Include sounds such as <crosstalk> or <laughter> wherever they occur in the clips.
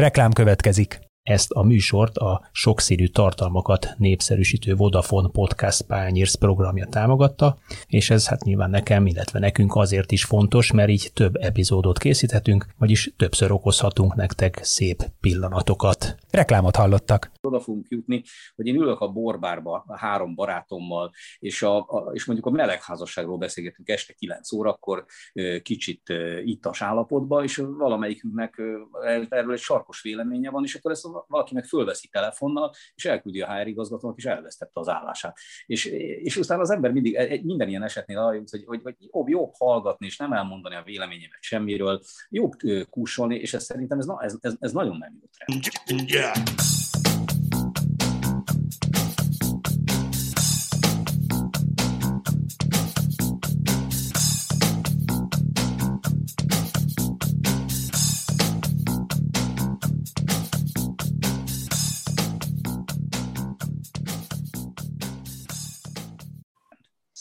Reklám következik. Ezt a műsort a sokszínű tartalmakat népszerűsítő Vodafone Podcast Pányérsz programja támogatta, és ez hát nyilván nekem, illetve nekünk azért is fontos, mert így több epizódot készíthetünk, vagyis többször okozhatunk nektek szép pillanatokat. Reklámot hallottak. Oda fogunk jutni, hogy én ülök a borbárba a három barátommal, és, a, a, és mondjuk a melegházasságról beszélgetünk este 9 órakor, kicsit ittas állapotba, és valamelyikünknek erről egy sarkos véleménye van, és akkor ezt valaki meg fölveszi telefonnal, és elküldi a HR igazgatónak, és elvesztette az állását. És, és utána az ember mindig, minden ilyen esetnél arra jut, hogy, hogy, hogy jobb, jobb hallgatni, és nem elmondani a véleményemet semmiről, jobb kúsolni, és ez szerintem ez, ez, ez, ez nagyon nem jó trend. Yeah.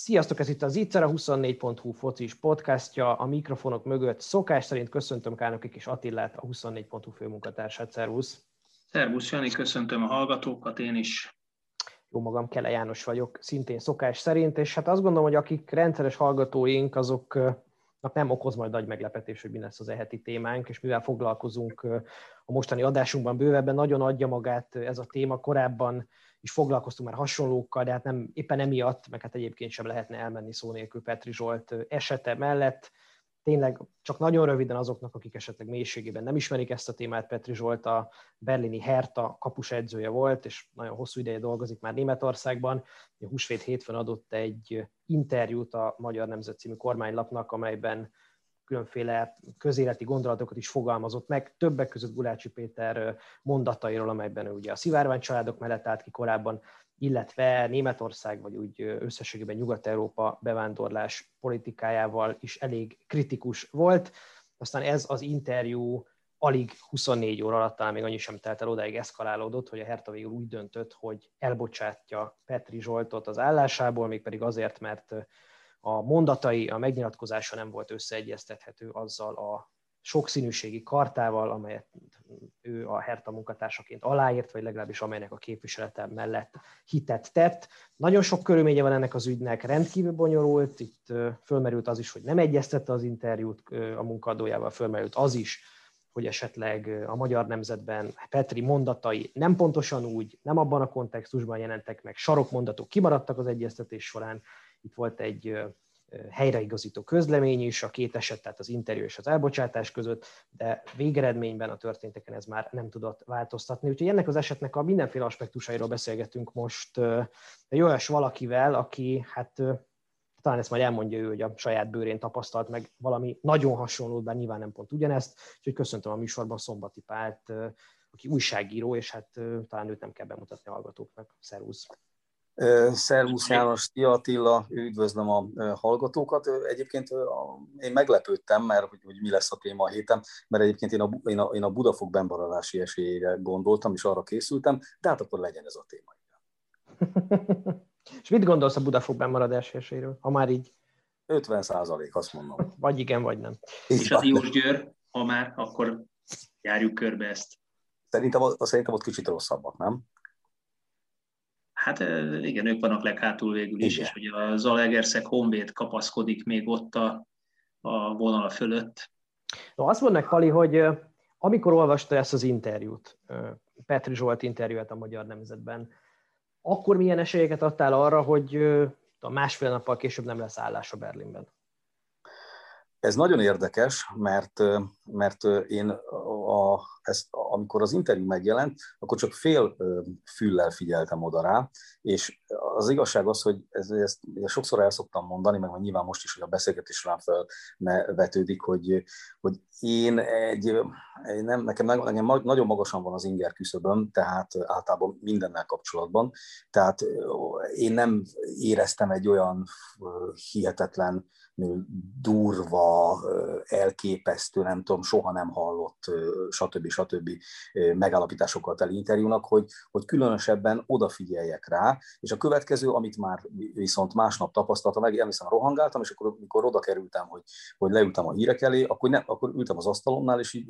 Sziasztok, ez itt az Itzer, a 24.hu focis podcastja. A mikrofonok mögött szokás szerint köszöntöm Kárnokik és Attillát, a 24.hu főmunkatársát. Szervusz! Szervusz, Jani, köszöntöm a hallgatókat, én is. Jó magam, Kele János vagyok, szintén szokás szerint, és hát azt gondolom, hogy akik rendszeres hallgatóink, azoknak nem okoz majd nagy meglepetés, hogy mi lesz az eheti témánk, és mivel foglalkozunk a mostani adásunkban bővebben, nagyon adja magát ez a téma. Korábban is foglalkoztunk már hasonlókkal, de hát nem, éppen emiatt, meg hát egyébként sem lehetne elmenni szó nélkül Petri Zsolt esete mellett. Tényleg csak nagyon röviden azoknak, akik esetleg mélységében nem ismerik ezt a témát, Petri Zsolt a berlini Herta kapus edzője volt, és nagyon hosszú ideje dolgozik már Németországban. A húsvét hétfőn adott egy interjút a Magyar Nemzet című kormánylapnak, amelyben különféle közéleti gondolatokat is fogalmazott meg, többek között Gulácsi Péter mondatairól, amelyben ő ugye a szivárvány családok mellett állt ki korábban, illetve Németország, vagy úgy összességében Nyugat-Európa bevándorlás politikájával is elég kritikus volt. Aztán ez az interjú alig 24 óra alatt, talán még annyi sem telt el, odáig eszkalálódott, hogy a Herta végül úgy döntött, hogy elbocsátja Petri Zsoltot az állásából, mégpedig azért, mert a mondatai, a megnyilatkozása nem volt összeegyeztethető azzal a sokszínűségi kartával, amelyet ő a Herta munkatársaként aláírt, vagy legalábbis amelynek a képviselete mellett hitet tett. Nagyon sok körülménye van ennek az ügynek, rendkívül bonyolult, itt fölmerült az is, hogy nem egyeztette az interjút a munkadójával, fölmerült az is, hogy esetleg a magyar nemzetben Petri mondatai nem pontosan úgy, nem abban a kontextusban jelentek meg, sarokmondatok kimaradtak az egyeztetés során, itt volt egy helyreigazító közlemény is, a két eset, tehát az interjú és az elbocsátás között, de végeredményben a történteken ez már nem tudott változtatni. Úgyhogy ennek az esetnek a mindenféle aspektusairól beszélgetünk most egy olyas valakivel, aki hát talán ezt majd elmondja ő, hogy a saját bőrén tapasztalt meg valami nagyon hasonlót, bár nyilván nem pont ugyanezt, úgyhogy köszöntöm a műsorban Szombati Pált, aki újságíró, és hát talán őt nem kell bemutatni a hallgatóknak. Szervusz! Szervusz János, Tia Attila, üdvözlöm a hallgatókat. Egyébként én meglepődtem, mert hogy, hogy mi lesz a téma a héten, mert egyébként én a, én a, én a Budafok bemaradási esélyére gondoltam, és arra készültem, de hát akkor legyen ez a téma. <laughs> és mit gondolsz a Budafok bemaradási esélyről, ha már így? 50 százalék, azt mondom. <laughs> Vagy igen, vagy nem. És a Diós Győr, ha már, akkor járjuk körbe ezt. Szerintem, szerintem ott kicsit rosszabbak, nem? Hát igen, ők vannak leghátul végül is, igen. és hogy a Zalaegerszeg Honvéd kapaszkodik még ott a, a vonal fölött. No, azt mondnak, Pali, hogy amikor olvasta ezt az interjút, Petri Zsolt interjúját a Magyar Nemzetben, akkor milyen esélyeket adtál arra, hogy a másfél nappal később nem lesz állás a Berlinben? Ez nagyon érdekes, mert, mert én a, ezt, amikor az interjú megjelent, akkor csak fél füllel figyeltem oda rá, és az igazság az, hogy ez, ezt, sokszor el szoktam mondani, meg nyilván most is, hogy a beszélgetés során felvetődik, hogy, hogy én egy, nem, nekem, nekem nagyon magasan van az inger küszöböm, tehát általában mindennel kapcsolatban, tehát én nem éreztem egy olyan hihetetlen durva, elképesztő, nem tudom, soha nem hallott, stb. stb. megállapításokkal teli interjúnak, hogy, hogy különösebben odafigyeljek rá, és a következő, amit már viszont másnap tapasztaltam, meg emlékszem, rohangáltam, és akkor, amikor oda kerültem, hogy, hogy leültem a hírek elé, akkor, nem, akkor ültem az asztalomnál, és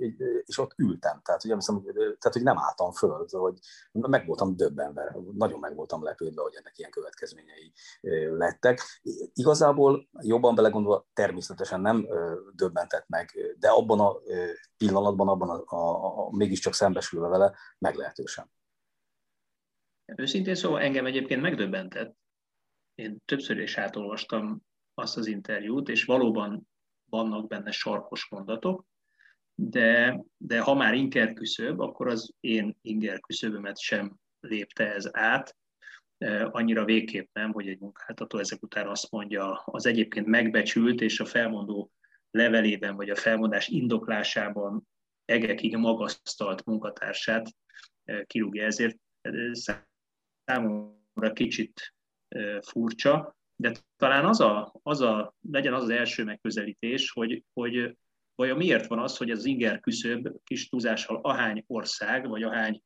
és ott ültem. Tehát, ugye, hiszem, tehát, hogy nem álltam föl, hogy meg voltam döbbenve, nagyon meg voltam lepődve, hogy ennek ilyen következményei lettek. Igazából jobban belegondolva természetesen nem döbbentett meg, de abban a pillanatban, abban a, a, a mégiscsak szembesülve vele meglehetősen. Őszintén szóval engem egyébként megdöbbentett. Én többször is átolvastam azt az interjút, és valóban vannak benne sarkos mondatok, de, de ha már inger küszöb, akkor az én inger küszöbömet sem lépte ez át, annyira végképp nem, hogy egy munkáltató ezek után azt mondja, az egyébként megbecsült és a felmondó levelében, vagy a felmondás indoklásában egekig magasztalt munkatársát e, kirúgja. Ezért számomra kicsit furcsa, de talán az a, az a, legyen az az első megközelítés, hogy, hogy vajon miért van az, hogy az inger küszöb kis túlzással ahány ország, vagy ahány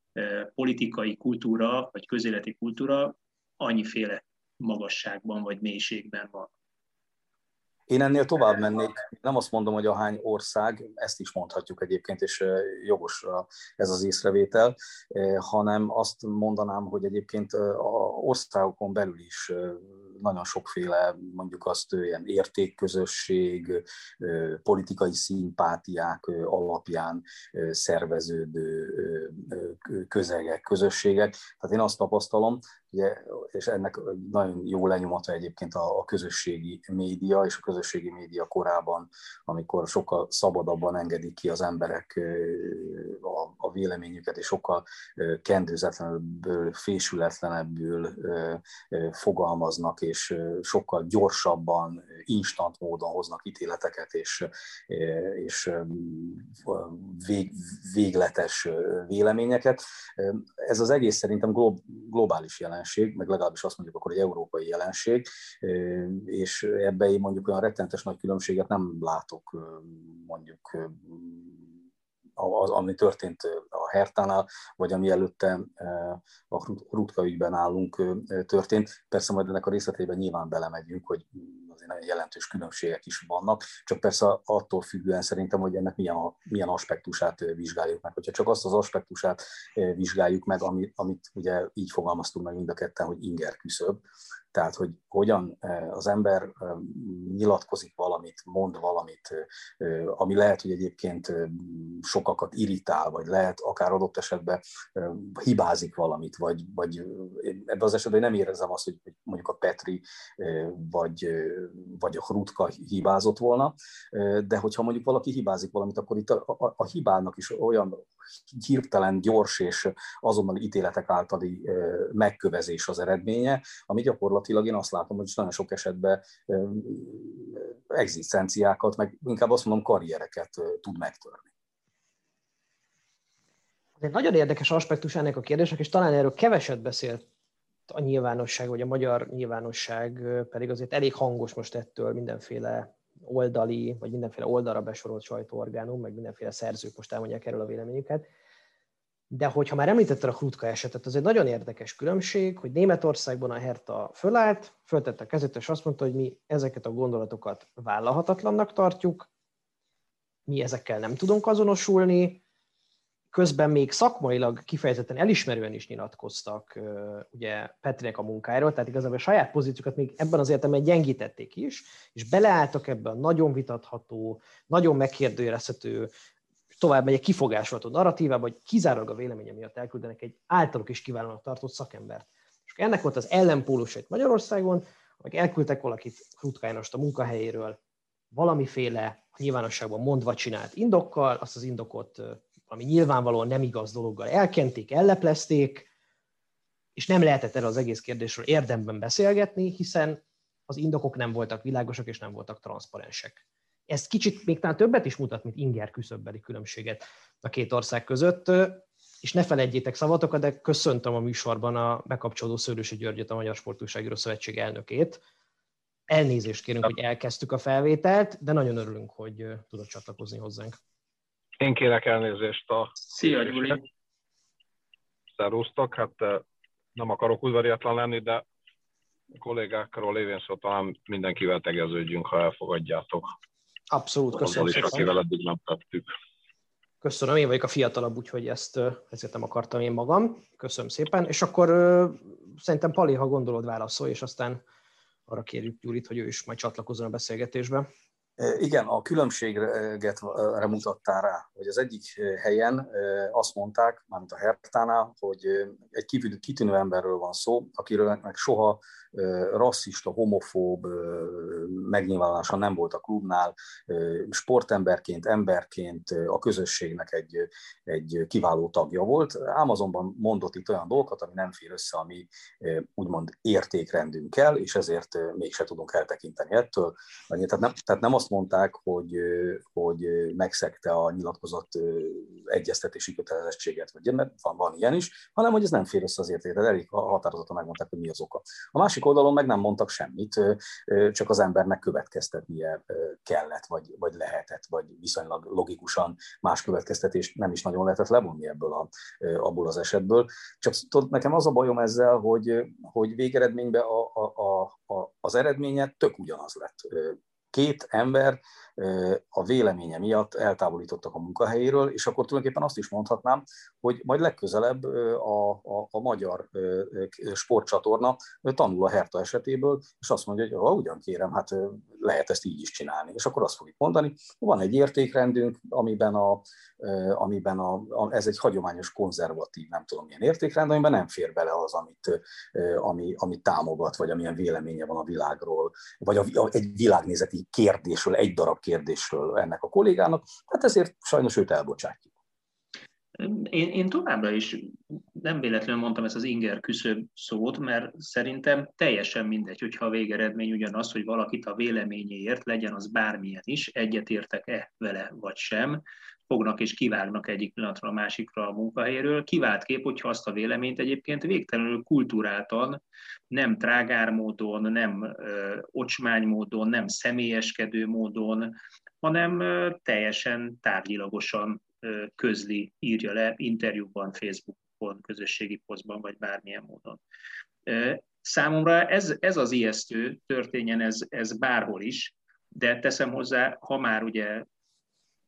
politikai kultúra, vagy közéleti kultúra annyiféle magasságban vagy mélységben van. Én ennél tovább mennék, nem azt mondom, hogy ahány ország, ezt is mondhatjuk egyébként, és jogos ez az észrevétel, hanem azt mondanám, hogy egyébként a országokon belül is nagyon sokféle, mondjuk azt ilyen értékközösség, politikai szimpátiák alapján szerveződő közegek, közösségek. Tehát én azt tapasztalom, ugye, és ennek nagyon jó lenyomata egyébként a, a közösségi média, és a közösségi média korában, amikor sokkal szabadabban engedik ki az emberek a, a véleményüket, és sokkal kendőzetlenebből, fésületlenebbül fogalmaznak, és sokkal gyorsabban, instant módon hoznak ítéleteket, és, és vég, végletes véleményeket. Ez az egész szerintem globális jelenség, meg legalábbis azt mondjuk akkor egy európai jelenség, és ebben én mondjuk olyan rettentes nagy különbséget nem látok mondjuk az, ami történt Hertánál, vagy ami előtte a Rutka ügyben állunk történt. Persze majd ennek a részletében nyilván belemegyünk, hogy azért nagyon jelentős különbségek is vannak, csak persze attól függően szerintem, hogy ennek milyen, milyen aspektusát vizsgáljuk meg. Hogyha csak azt az aspektusát vizsgáljuk meg, amit, amit ugye így fogalmaztunk meg mind a ketten, hogy inger küszöb, tehát, hogy hogyan az ember nyilatkozik valamit, mond valamit, ami lehet, hogy egyébként sokakat irritál, vagy lehet akár adott esetben hibázik valamit, vagy, vagy ebben az esetben nem érzem azt, hogy mondjuk a Petri vagy, vagy a Hrutka hibázott volna, de hogyha mondjuk valaki hibázik valamit, akkor itt a, a, a hibának is olyan hirtelen, gyors és azonnal ítéletek általi megkövezés az eredménye, ami gyakorlatilag én azt látom, hogy nagyon sok esetben egzisztenciákat, meg inkább azt mondom karriereket tud megtörni. Egy nagyon érdekes aspektus ennek a kérdésnek, és talán erről keveset beszélt a nyilvánosság, vagy a magyar nyilvánosság, pedig azért elég hangos most ettől mindenféle oldali, vagy mindenféle oldalra besorolt sajtóorgánum, meg mindenféle szerzők most elmondják erről a véleményüket. De hogyha már említetted a Hrutka esetet, az egy nagyon érdekes különbség, hogy Németországban a Herta fölállt, föltette a kezét, és azt mondta, hogy mi ezeket a gondolatokat vállalhatatlannak tartjuk, mi ezekkel nem tudunk azonosulni, közben még szakmailag kifejezetten elismerően is nyilatkoztak ugye Petrinek a munkájáról, tehát igazából a saját pozíciókat még ebben az értelemben gyengítették is, és beleálltak ebbe a nagyon vitatható, nagyon megkérdőjelezhető, tovább megy egy kifogásolható narratívába, hogy kizárólag a véleménye miatt elküldenek egy általuk is kiválónak tartott szakembert. És ennek volt az ellenpólus egy Magyarországon, hogy elküldtek valakit Rutkájnost a munkahelyéről valamiféle nyilvánosságban mondva csinált indokkal, azt az indokot ami nyilvánvalóan nem igaz dologgal elkenték, elleplezték, és nem lehetett erről az egész kérdésről érdemben beszélgetni, hiszen az indokok nem voltak világosak és nem voltak transzparensek. Ez kicsit még talán többet is mutat, mint inger küszöbbeli különbséget a két ország között, és ne felejtjétek szavatokat, de köszöntöm a műsorban a bekapcsolódó Szőrösi Györgyöt, a Magyar Sportúságíró Szövetség elnökét. Elnézést kérünk, hogy elkezdtük a felvételt, de nagyon örülünk, hogy tudott csatlakozni hozzánk. Én kérek elnézést a... Szia, Gyuri! Szerusztok, hát nem akarok udvariatlan lenni, de kollégákról lévén szó talán mindenkivel tegeződjünk, ha elfogadjátok. Abszolút, köszönöm. Is, akivel eddig nem tettük. Köszönöm, én vagyok a fiatalabb, úgyhogy ezt ezért nem akartam én magam. Köszönöm szépen. És akkor szerintem Pali, ha gondolod, válaszolj, és aztán arra kérjük Gyurit, hogy ő is majd csatlakozzon a beszélgetésbe. Igen, a különbséget mutattál rá, hogy az egyik helyen azt mondták, mármint a Hertánál, hogy egy kitűnő emberről van szó, akiről meg soha rasszista, homofób megnyilvánulása nem volt a klubnál, sportemberként, emberként a közösségnek egy, egy kiváló tagja volt. Amazonban mondott itt olyan dolgokat, ami nem fér össze a mi úgymond értékrendünkkel, és ezért mégse tudunk eltekinteni ettől. Tehát nem, tehát nem azt mondták, hogy, hogy megszegte a nyilatkozott egyeztetési kötelezettséget, vagy mert van, van ilyen is, hanem hogy ez nem fér össze az értékre. Elég határozottan megmondták, hogy mi az oka. A másik másik oldalon meg nem mondtak semmit, csak az embernek következtetnie kellett, vagy, vagy lehetett, vagy viszonylag logikusan más következtetést nem is nagyon lehetett levonni ebből a, abból az esetből. Csak tudod, nekem az a bajom ezzel, hogy, hogy végeredményben a, a, a, az eredménye tök ugyanaz lett két ember a véleménye miatt eltávolítottak a munkahelyéről, és akkor tulajdonképpen azt is mondhatnám, hogy majd legközelebb a, a, a magyar sportcsatorna tanul a Herta esetéből, és azt mondja, hogy ugyan kérem, hát lehet ezt így is csinálni. És akkor azt fogjuk mondani, van egy értékrendünk, amiben, a, amiben a, a, ez egy hagyományos konzervatív, nem tudom milyen értékrend, amiben nem fér bele az, amit, ami, amit támogat, vagy amilyen véleménye van a világról, vagy a, egy világnézeti kérdésről, egy darab kérdésről ennek a kollégának, hát ezért sajnos őt elbocsátjuk. Én, én továbbra is nem véletlenül mondtam ezt az inger küszöb szót, mert szerintem teljesen mindegy, hogyha a végeredmény ugyanaz, hogy valakit a véleményéért, legyen az bármilyen is, egyetértek-e vele vagy sem, fognak és kivágnak egyik pillanatra a másikra a munkahelyéről. Kivált kép, hogyha azt a véleményt egyébként végtelenül kulturáltan, nem trágár módon, nem ö, ocsmány módon, nem személyeskedő módon, hanem teljesen tárgyilagosan közli, írja le interjúban, Facebookon, közösségi posztban, vagy bármilyen módon. Számomra ez, ez az ijesztő, történjen ez, ez bárhol is, de teszem hozzá, ha már ugye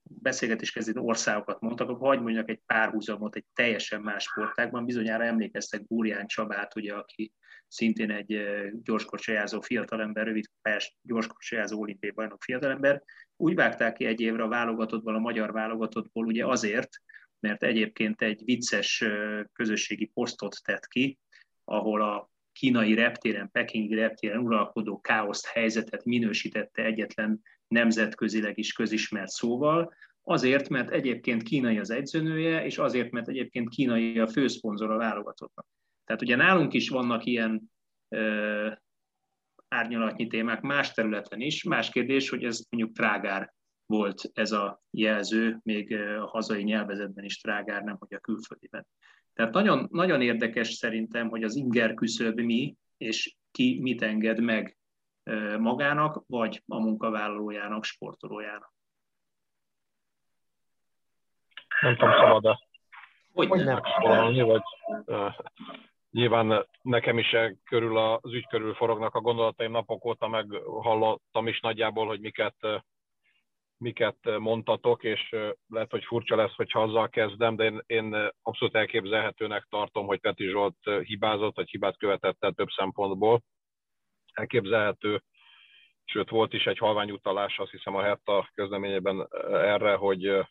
beszélgetés kezdő országokat mondtak, akkor hagyd mondjak egy párhuzamot egy teljesen más sportágban. Bizonyára emlékeztek Búrján Csabát, ugye, aki szintén egy gyorskocsajázó fiatalember, rövid pályás gyorskocsajázó olimpiai bajnok fiatalember. Úgy vágták ki egy évre a válogatottból, a magyar válogatottból, ugye azért, mert egyébként egy vicces közösségi posztot tett ki, ahol a kínai reptéren, pekingi reptéren uralkodó káoszt helyzetet minősítette egyetlen nemzetközileg is közismert szóval, azért, mert egyébként kínai az egyzőnője, és azért, mert egyébként kínai a főszponzor a válogatottnak. Tehát ugye nálunk is vannak ilyen árnyalatnyi témák más területen is. Más kérdés, hogy ez mondjuk trágár volt ez a jelző, még a hazai nyelvezetben is trágár, nem hogy a külföldiben. Tehát nagyon, nagyon érdekes szerintem, hogy az inger küszöb mi, és ki mit enged meg magának, vagy a munkavállalójának, sportolójának. Nem tudom, szabad-e hogy nem. vagy uh, nyilván nekem is körül az ügy körül forognak a gondolataim napok óta, meghallottam is nagyjából, hogy miket miket mondtatok, és lehet, hogy furcsa lesz, hogyha azzal kezdem, de én, én abszolút elképzelhetőnek tartom, hogy Peti Zsolt hibázott, vagy hibát követett el több szempontból. Elképzelhető, sőt volt is egy halvány utalás, azt hiszem a Herta közleményében erre, hogy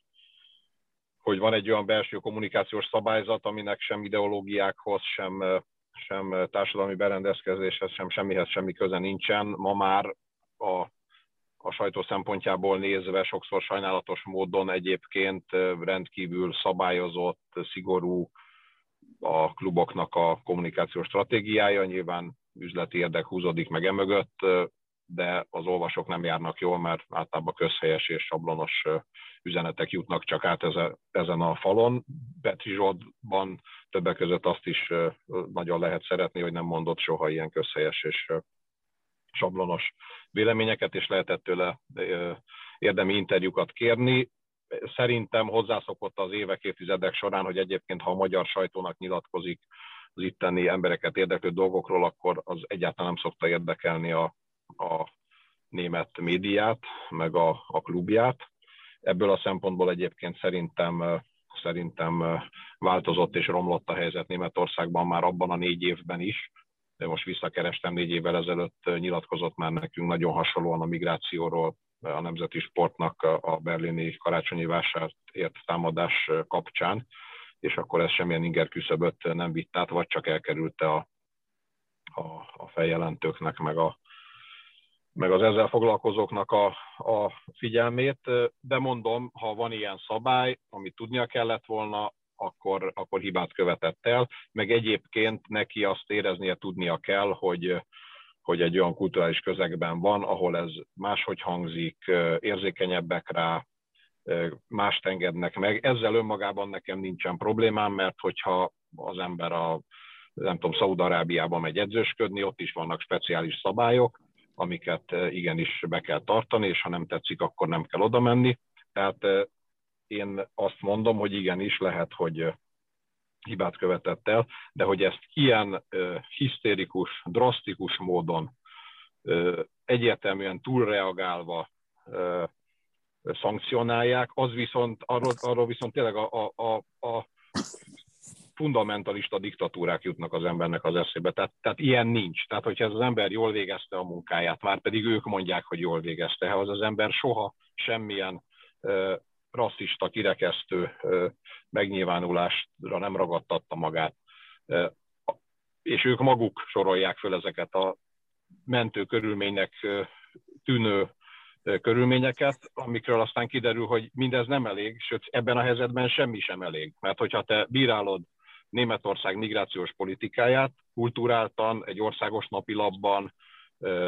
hogy van egy olyan belső kommunikációs szabályzat, aminek sem ideológiákhoz, sem, sem társadalmi berendezkedéshez, sem semmihez semmi köze nincsen. Ma már a a sajtó szempontjából nézve sokszor sajnálatos módon egyébként rendkívül szabályozott, szigorú a kluboknak a kommunikációs stratégiája. Nyilván üzleti érdek húzódik meg emögött, de az olvasók nem járnak jól, mert általában közhelyes és sablonos üzenetek jutnak csak át ezen a falon. Petri Zsoldban többek között azt is nagyon lehet szeretni, hogy nem mondott soha ilyen közhelyes és sablonos véleményeket, és lehetett tőle érdemi interjúkat kérni. Szerintem hozzászokott az évek, évtizedek során, hogy egyébként, ha a magyar sajtónak nyilatkozik az itteni embereket érdeklő dolgokról, akkor az egyáltalán nem szokta érdekelni a, a német médiát, meg a, a klubját. ebből a szempontból egyébként szerintem szerintem változott és romlott a helyzet Németországban már abban a négy évben is. De most visszakerestem, négy évvel ezelőtt nyilatkozott már nekünk nagyon hasonlóan a migrációról a nemzeti sportnak a berlini karácsonyi vásárt ért támadás kapcsán, és akkor ez semmilyen inger küszöböt nem vitt át, vagy csak elkerülte a, a, a feljelentőknek, meg, a, meg az ezzel foglalkozóknak a, a figyelmét. De mondom, ha van ilyen szabály, amit tudnia kellett volna, akkor, akkor hibát követett el, meg egyébként neki azt éreznie tudnia kell, hogy, hogy egy olyan kulturális közegben van, ahol ez máshogy hangzik, érzékenyebbek rá, mást engednek meg. Ezzel önmagában nekem nincsen problémám, mert hogyha az ember a nem tudom, Szaúd-Arábiában megy edzősködni, ott is vannak speciális szabályok, amiket igenis be kell tartani, és ha nem tetszik, akkor nem kell oda menni. Tehát én azt mondom, hogy igenis lehet, hogy hibát követett el, de hogy ezt ilyen hisztérikus, drasztikus módon egyértelműen túlreagálva szankcionálják, az viszont, arról, arról viszont tényleg a, a, a, a fundamentalista diktatúrák jutnak az embernek az eszébe. Tehát, tehát ilyen nincs. Tehát, hogyha ez az ember jól végezte a munkáját, már pedig ők mondják, hogy jól végezte, ha az az ember soha semmilyen uh, rasszista, kirekesztő uh, megnyilvánulásra nem ragadtatta magát, uh, és ők maguk sorolják föl ezeket a mentő körülménynek uh, tűnő körülményeket, amikről aztán kiderül, hogy mindez nem elég, sőt ebben a helyzetben semmi sem elég. Mert hogyha te bírálod Németország migrációs politikáját kulturáltan, egy országos napilapban,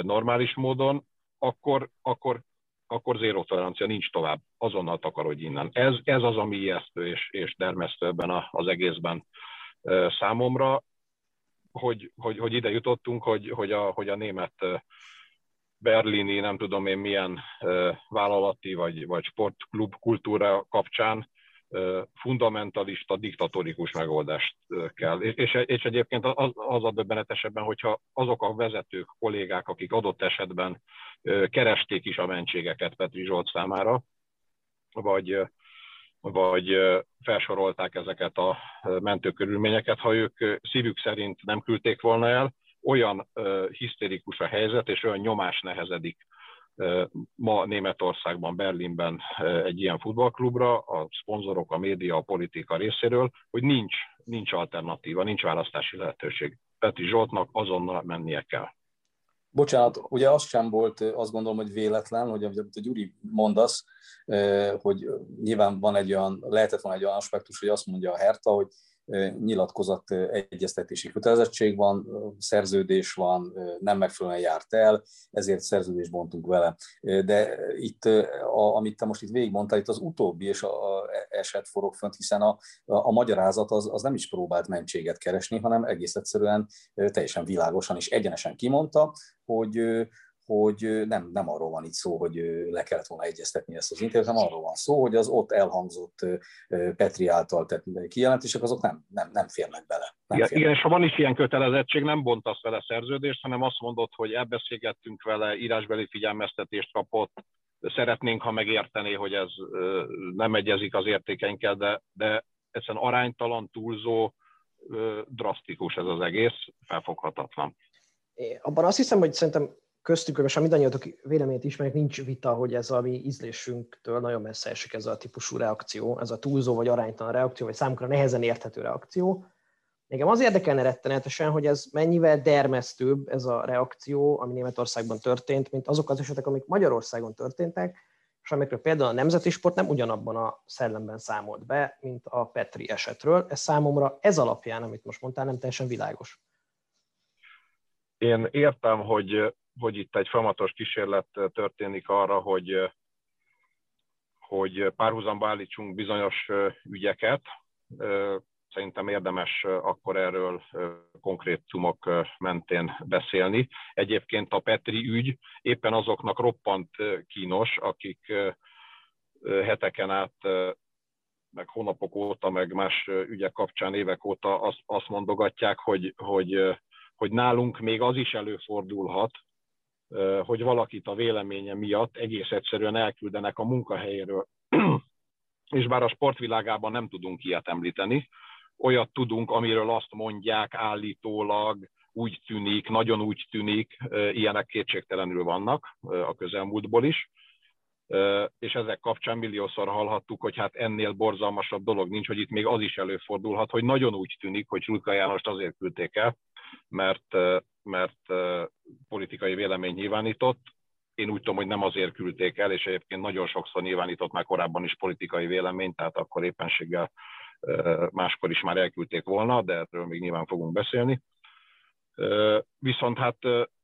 normális módon, akkor, akkor, akkor zéró tolerancia nincs tovább. Azonnal takarodj innen. Ez, ez az, ami ijesztő és, és dermesztő ebben a, az egészben számomra, hogy, hogy, hogy ide jutottunk, hogy, hogy, a, hogy a német berlini, nem tudom én milyen vállalati vagy, vagy sportklub kultúra kapcsán fundamentalista, diktatórikus megoldást kell. És, és egyébként az, az a döbbenetesebben, hogyha azok a vezetők, kollégák, akik adott esetben keresték is a mentségeket Petri Zsolt számára, vagy, vagy felsorolták ezeket a mentőkörülményeket, ha ők szívük szerint nem küldték volna el, olyan hisztérikus a helyzet, és olyan nyomás nehezedik ma Németországban, Berlinben egy ilyen futballklubra, a szponzorok, a média, a politika részéről, hogy nincs, nincs alternatíva, nincs választási lehetőség. Peti Zsoltnak azonnal mennie kell. Bocsánat, ugye az sem volt, azt gondolom, hogy véletlen, hogy amit a Gyuri mondasz, hogy nyilván van egy olyan, lehetett volna egy olyan aspektus, hogy azt mondja a Herta, hogy nyilatkozat egyeztetési kötelezettség van, szerződés van, nem megfelelően járt el, ezért szerződést bontunk vele. De itt, a, amit te most itt végigmondtál, itt az utóbbi és a, a eset forog fönt, hiszen a, a magyarázat az, az nem is próbált mentséget keresni, hanem egész egyszerűen teljesen világosan és egyenesen kimondta, hogy hogy nem, nem arról van itt szó, hogy le kellett volna egyeztetni ezt az interjút, hanem arról van szó, hogy az ott elhangzott Petri által tett kijelentések, azok nem, nem, nem férnek bele. Nem igen, igen, és ha van is ilyen kötelezettség, nem bontasz vele szerződést, hanem azt mondod, hogy elbeszélgettünk vele, írásbeli figyelmeztetést kapott, szeretnénk, ha megértené, hogy ez nem egyezik az értékeinkkel, de, de egyszerűen aránytalan, túlzó, drasztikus ez az egész, felfoghatatlan. Abban azt hiszem, hogy szerintem köztük, és a mindannyiatok véleményét ismerjük, nincs vita, hogy ez a mi ízlésünktől nagyon messze esik ez a típusú reakció, ez a túlzó vagy aránytalan reakció, vagy számukra nehezen érthető reakció. Nekem az érdekelne rettenetesen, hogy ez mennyivel dermesztőbb ez a reakció, ami Németországban történt, mint azok az esetek, amik Magyarországon történtek, és amikről például a nemzeti sport nem ugyanabban a szellemben számolt be, mint a Petri esetről. Ez számomra ez alapján, amit most mondtál, nem teljesen világos. Én értem, hogy hogy itt egy folyamatos kísérlet történik arra, hogy, hogy párhuzamba állítsunk bizonyos ügyeket. Szerintem érdemes akkor erről konkrétumok mentén beszélni. Egyébként a Petri ügy éppen azoknak roppant kínos, akik heteken át meg hónapok óta, meg más ügyek kapcsán évek óta azt, azt mondogatják, hogy, hogy, hogy nálunk még az is előfordulhat, hogy valakit a véleménye miatt egész egyszerűen elküldenek a munkahelyéről. <clears throat> És bár a sportvilágában nem tudunk ilyet említeni, olyat tudunk, amiről azt mondják állítólag, úgy tűnik, nagyon úgy tűnik, ilyenek kétségtelenül vannak a közelmúltból is, és ezek kapcsán milliószor hallhattuk, hogy hát ennél borzalmasabb dolog nincs, hogy itt még az is előfordulhat, hogy nagyon úgy tűnik, hogy Rutka Jánost azért küldték el, mert, mert politikai vélemény nyilvánított. Én úgy tudom, hogy nem azért küldték el, és egyébként nagyon sokszor nyilvánított már korábban is politikai vélemény, tehát akkor éppenséggel máskor is már elküldték volna, de erről még nyilván fogunk beszélni. Viszont hát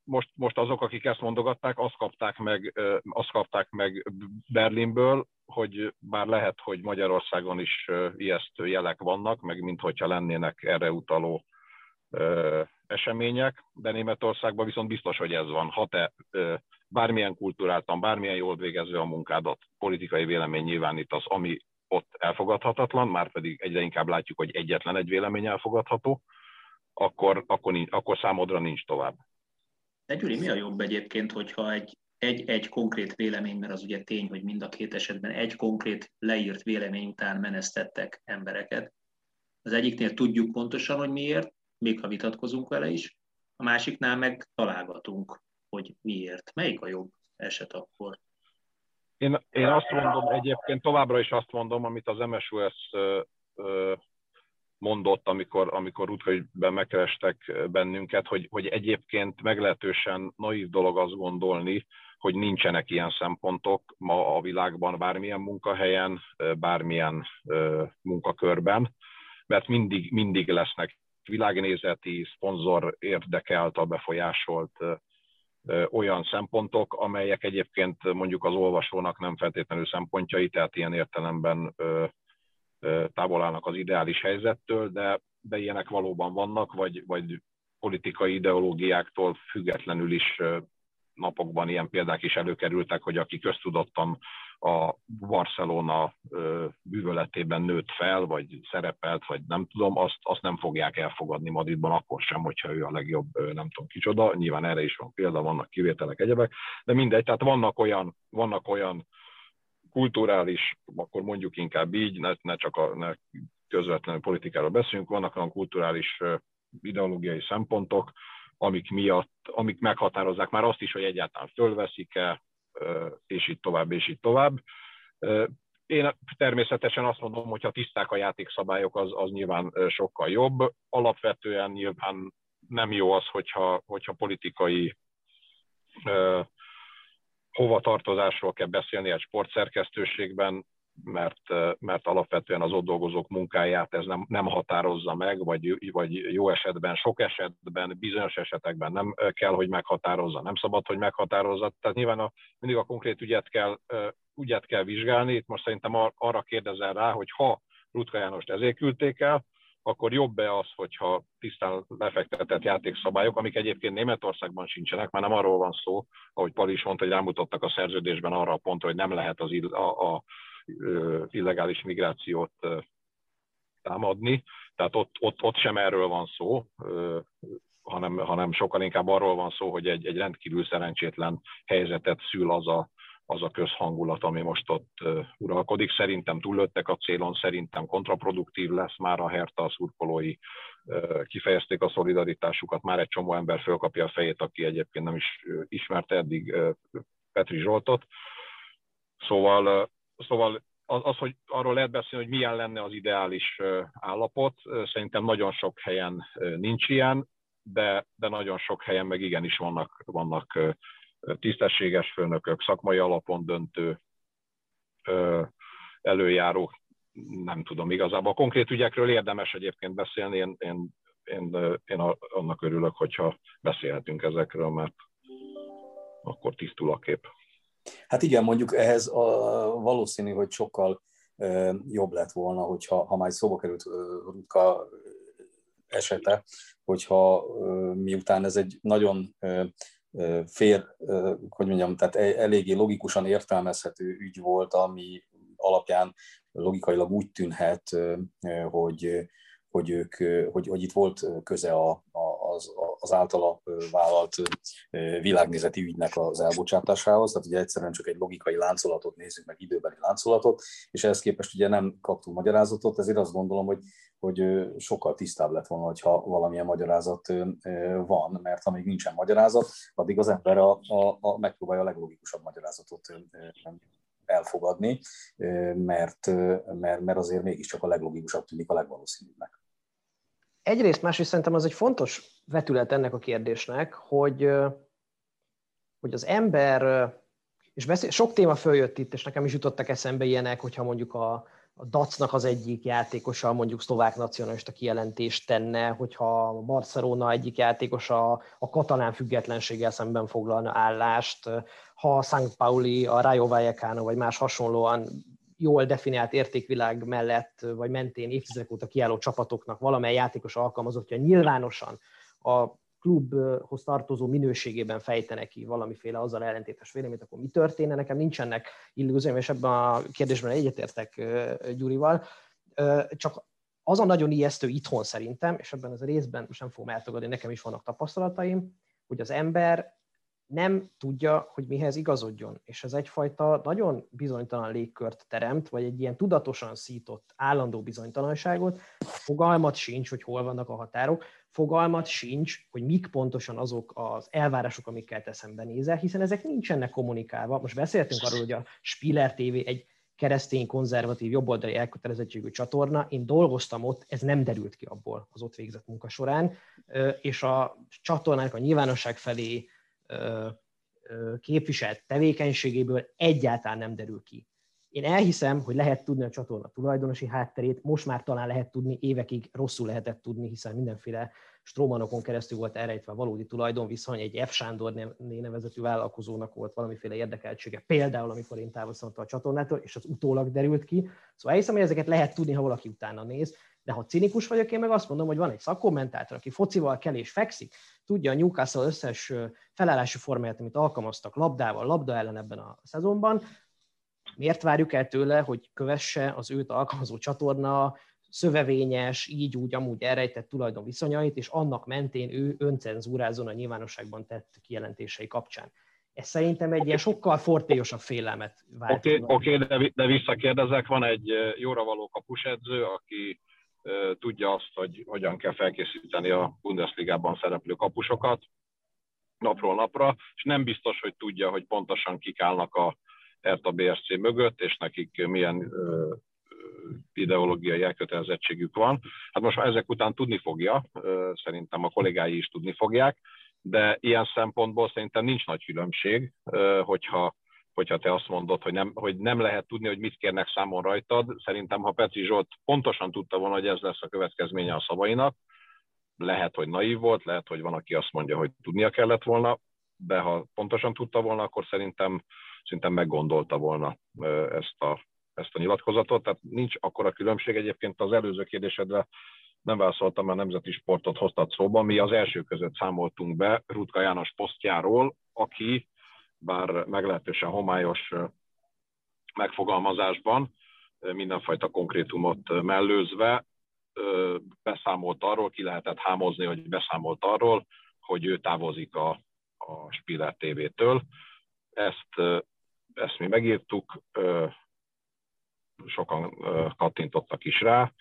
most, most azok, akik ezt mondogatták, azt kapták, meg, azt kapták meg Berlinből, hogy bár lehet, hogy Magyarországon is ijesztő jelek vannak, meg minthogyha lennének erre utaló események, de Németországban viszont biztos, hogy ez van. Ha te bármilyen kultúráltan, bármilyen jól végező a munkádat, politikai vélemény nyilvánítasz, ami ott elfogadhatatlan, már pedig egyre inkább látjuk, hogy egyetlen egy vélemény elfogadható, akkor, akkor, nincs, akkor számodra nincs tovább. De Gyuri, mi a jobb egyébként, hogyha egy, egy, egy konkrét vélemény, mert az ugye tény, hogy mind a két esetben egy konkrét leírt vélemény után menesztettek embereket. Az egyiknél tudjuk pontosan, hogy miért, még ha vitatkozunk vele is, a másiknál meg találgatunk, hogy miért. Melyik a jobb eset akkor? Én, én azt mondom, egyébként továbbra is azt mondom, amit az MSUS mondott, amikor, amikor útközben megkerestek bennünket, hogy, hogy egyébként meglehetősen naív dolog azt gondolni, hogy nincsenek ilyen szempontok ma a világban bármilyen munkahelyen, bármilyen munkakörben, mert mindig, mindig lesznek világnézeti, szponzor érdekelta befolyásolt olyan szempontok, amelyek egyébként mondjuk az olvasónak nem feltétlenül szempontjai, tehát ilyen értelemben távol állnak az ideális helyzettől, de, de ilyenek valóban vannak, vagy, vagy politikai ideológiáktól függetlenül is napokban ilyen példák is előkerültek, hogy aki köztudottan a Barcelona bűvöletében nőtt fel, vagy szerepelt, vagy nem tudom, azt, azt nem fogják elfogadni Madridban akkor sem, hogyha ő a legjobb, nem tudom kicsoda. Nyilván erre is van példa, vannak kivételek, egyebek, de mindegy, tehát vannak olyan, vannak olyan kulturális, akkor mondjuk inkább így, ne, ne csak a ne közvetlenül politikáról beszélünk, vannak olyan kulturális ideológiai szempontok, amik miatt, amik meghatározzák már azt is, hogy egyáltalán fölveszik-e, és így tovább, és így tovább. Én természetesen azt mondom, hogy ha tiszták a játékszabályok, az, az nyilván sokkal jobb. Alapvetően nyilván nem jó az, hogyha, hogyha politikai hova tartozásról kell beszélni egy sportszerkesztőségben, mert, mert alapvetően az ott dolgozók munkáját ez nem, nem határozza meg, vagy, vagy jó esetben, sok esetben, bizonyos esetekben nem kell, hogy meghatározza, nem szabad, hogy meghatározza. Tehát nyilván a, mindig a konkrét ügyet kell, ügyet kell vizsgálni. Itt most szerintem arra kérdezel rá, hogy ha Rutka Jánost ezért küldték el, akkor jobb-e az, hogyha tisztán lefektetett játékszabályok, amik egyébként Németországban sincsenek, már nem arról van szó, ahogy Pali is mondta, hogy rámutattak a szerződésben arra a pontra, hogy nem lehet az a, a illegális migrációt támadni, tehát ott, ott, ott sem erről van szó, hanem, hanem sokkal inkább arról van szó, hogy egy, egy rendkívül szerencsétlen helyzetet szül az a az a közhangulat, ami most ott uralkodik. Szerintem túllöttek a célon, szerintem kontraproduktív lesz már a Herta, a szurkolói kifejezték a szolidaritásukat, már egy csomó ember fölkapja a fejét, aki egyébként nem is ismerte eddig Petri Zsoltot. Szóval, szóval az, az, hogy arról lehet beszélni, hogy milyen lenne az ideális állapot, szerintem nagyon sok helyen nincs ilyen, de, de nagyon sok helyen meg igenis vannak, vannak tisztességes főnökök, szakmai alapon döntő előjáró, nem tudom igazából. A konkrét ügyekről érdemes egyébként beszélni, én, én, én, én annak örülök, hogyha beszélhetünk ezekről, mert akkor tisztul a kép. Hát igen, mondjuk ehhez a, valószínű, hogy sokkal jobb lett volna, hogyha ha már szóba került Rutka esete, hogyha miután ez egy nagyon fér, hogy mondjam, tehát e, eléggé logikusan értelmezhető ügy volt, ami alapján logikailag úgy tűnhet, hogy, hogy, ők, hogy, hogy itt volt köze a, a, az, az általa vállalt világnézeti ügynek az elbocsátásához, tehát ugye egyszerűen csak egy logikai láncolatot nézzük meg, időbeli láncolatot, és ehhez képest ugye nem kaptunk magyarázatot, ezért azt gondolom, hogy, hogy sokkal tisztább lett volna, ha valamilyen magyarázat van, mert amíg nincsen magyarázat, addig az ember a, a, a megpróbálja a leglogikusabb magyarázatot elfogadni, mert, mert, mert azért mégiscsak a leglogikusabb tűnik a legvalószínűbbnek. Egyrészt, másrészt szerintem az egy fontos vetület ennek a kérdésnek, hogy, hogy az ember, és beszél, sok téma följött itt, és nekem is jutottak eszembe ilyenek, hogyha mondjuk a, a Dacnak az egyik játékosa mondjuk szlovák nacionalista kijelentést tenne, hogyha a Barcelona egyik játékosa a katalán függetlenséggel szemben foglalna állást, ha a St. Pauli, a Rayo Vallecano vagy más hasonlóan jól definiált értékvilág mellett vagy mentén évtizedek óta kiálló csapatoknak valamely játékos alkalmazottja nyilvánosan a klubhoz tartozó minőségében fejtenek ki valamiféle azzal ellentétes véleményt, akkor mi történne? Nekem nincsenek illúzióm, és ebben a kérdésben egyetértek Gyurival. Csak az a nagyon ijesztő itthon szerintem, és ebben az részben most nem fogom eltagadni, nekem is vannak tapasztalataim, hogy az ember nem tudja, hogy mihez igazodjon, és ez egyfajta nagyon bizonytalan légkört teremt, vagy egy ilyen tudatosan szított állandó bizonytalanságot, fogalmat sincs, hogy hol vannak a határok, fogalmat sincs, hogy mik pontosan azok az elvárások, amikkel te szembenézel, hiszen ezek nincsenek kommunikálva. Most beszéltünk arról, hogy a Spiller TV egy keresztény, konzervatív, jobboldali elkötelezettségű csatorna. Én dolgoztam ott, ez nem derült ki abból az ott végzett munka során, és a csatornának a nyilvánosság felé képviselt tevékenységéből egyáltalán nem derül ki. Én elhiszem, hogy lehet tudni a csatorna tulajdonosi hátterét, most már talán lehet tudni, évekig rosszul lehetett tudni, hiszen mindenféle strómanokon keresztül volt elrejtve a valódi tulajdonviszony, egy F. Sándor nevezetű vállalkozónak volt valamiféle érdekeltsége, például amikor én távoztam a csatornától, és az utólag derült ki. Szóval elhiszem, hogy ezeket lehet tudni, ha valaki utána néz, de ha cinikus vagyok, én meg azt mondom, hogy van egy szakkommentátor, aki focival kell és fekszik, tudja a Newcastle összes felállási formáját, amit alkalmaztak labdával, labda ellen ebben a szezonban, miért várjuk el tőle, hogy kövesse az őt alkalmazó csatorna szövevényes, így úgy amúgy elrejtett tulajdon viszonyait, és annak mentén ő öncenzúrázon a nyilvánosságban tett kijelentései kapcsán. Ez szerintem egy ilyen sokkal fortélyosabb félelmet vált. Oké, okay, okay, de, de visszakérdezek, van egy jóra való kapusedző, aki tudja azt, hogy hogyan kell felkészíteni a Bundesligában szereplő kapusokat napról napra, és nem biztos, hogy tudja, hogy pontosan kik állnak a Hertha BSC mögött, és nekik milyen ideológiai elkötelezettségük van. Hát most már ezek után tudni fogja, szerintem a kollégái is tudni fogják, de ilyen szempontból szerintem nincs nagy különbség, hogyha hogyha te azt mondod, hogy nem, hogy nem lehet tudni, hogy mit kérnek számon rajtad. Szerintem, ha Petri Zsolt pontosan tudta volna, hogy ez lesz a következménye a szavainak, lehet, hogy naív volt, lehet, hogy van, aki azt mondja, hogy tudnia kellett volna, de ha pontosan tudta volna, akkor szerintem, szerintem meggondolta volna ezt a, ezt a nyilatkozatot. Tehát nincs akkora különbség. Egyébként az előző kérdésedre nem válaszoltam, mert nemzeti sportot hoztad szóba. Mi az első között számoltunk be Rutka János posztjáról, aki bár meglehetősen homályos megfogalmazásban, mindenfajta konkrétumot mellőzve, beszámolt arról, ki lehetett hámozni, hogy beszámolt arról, hogy ő távozik a, a Spiller TV-től. Ezt, ezt mi megírtuk, sokan kattintottak is rá,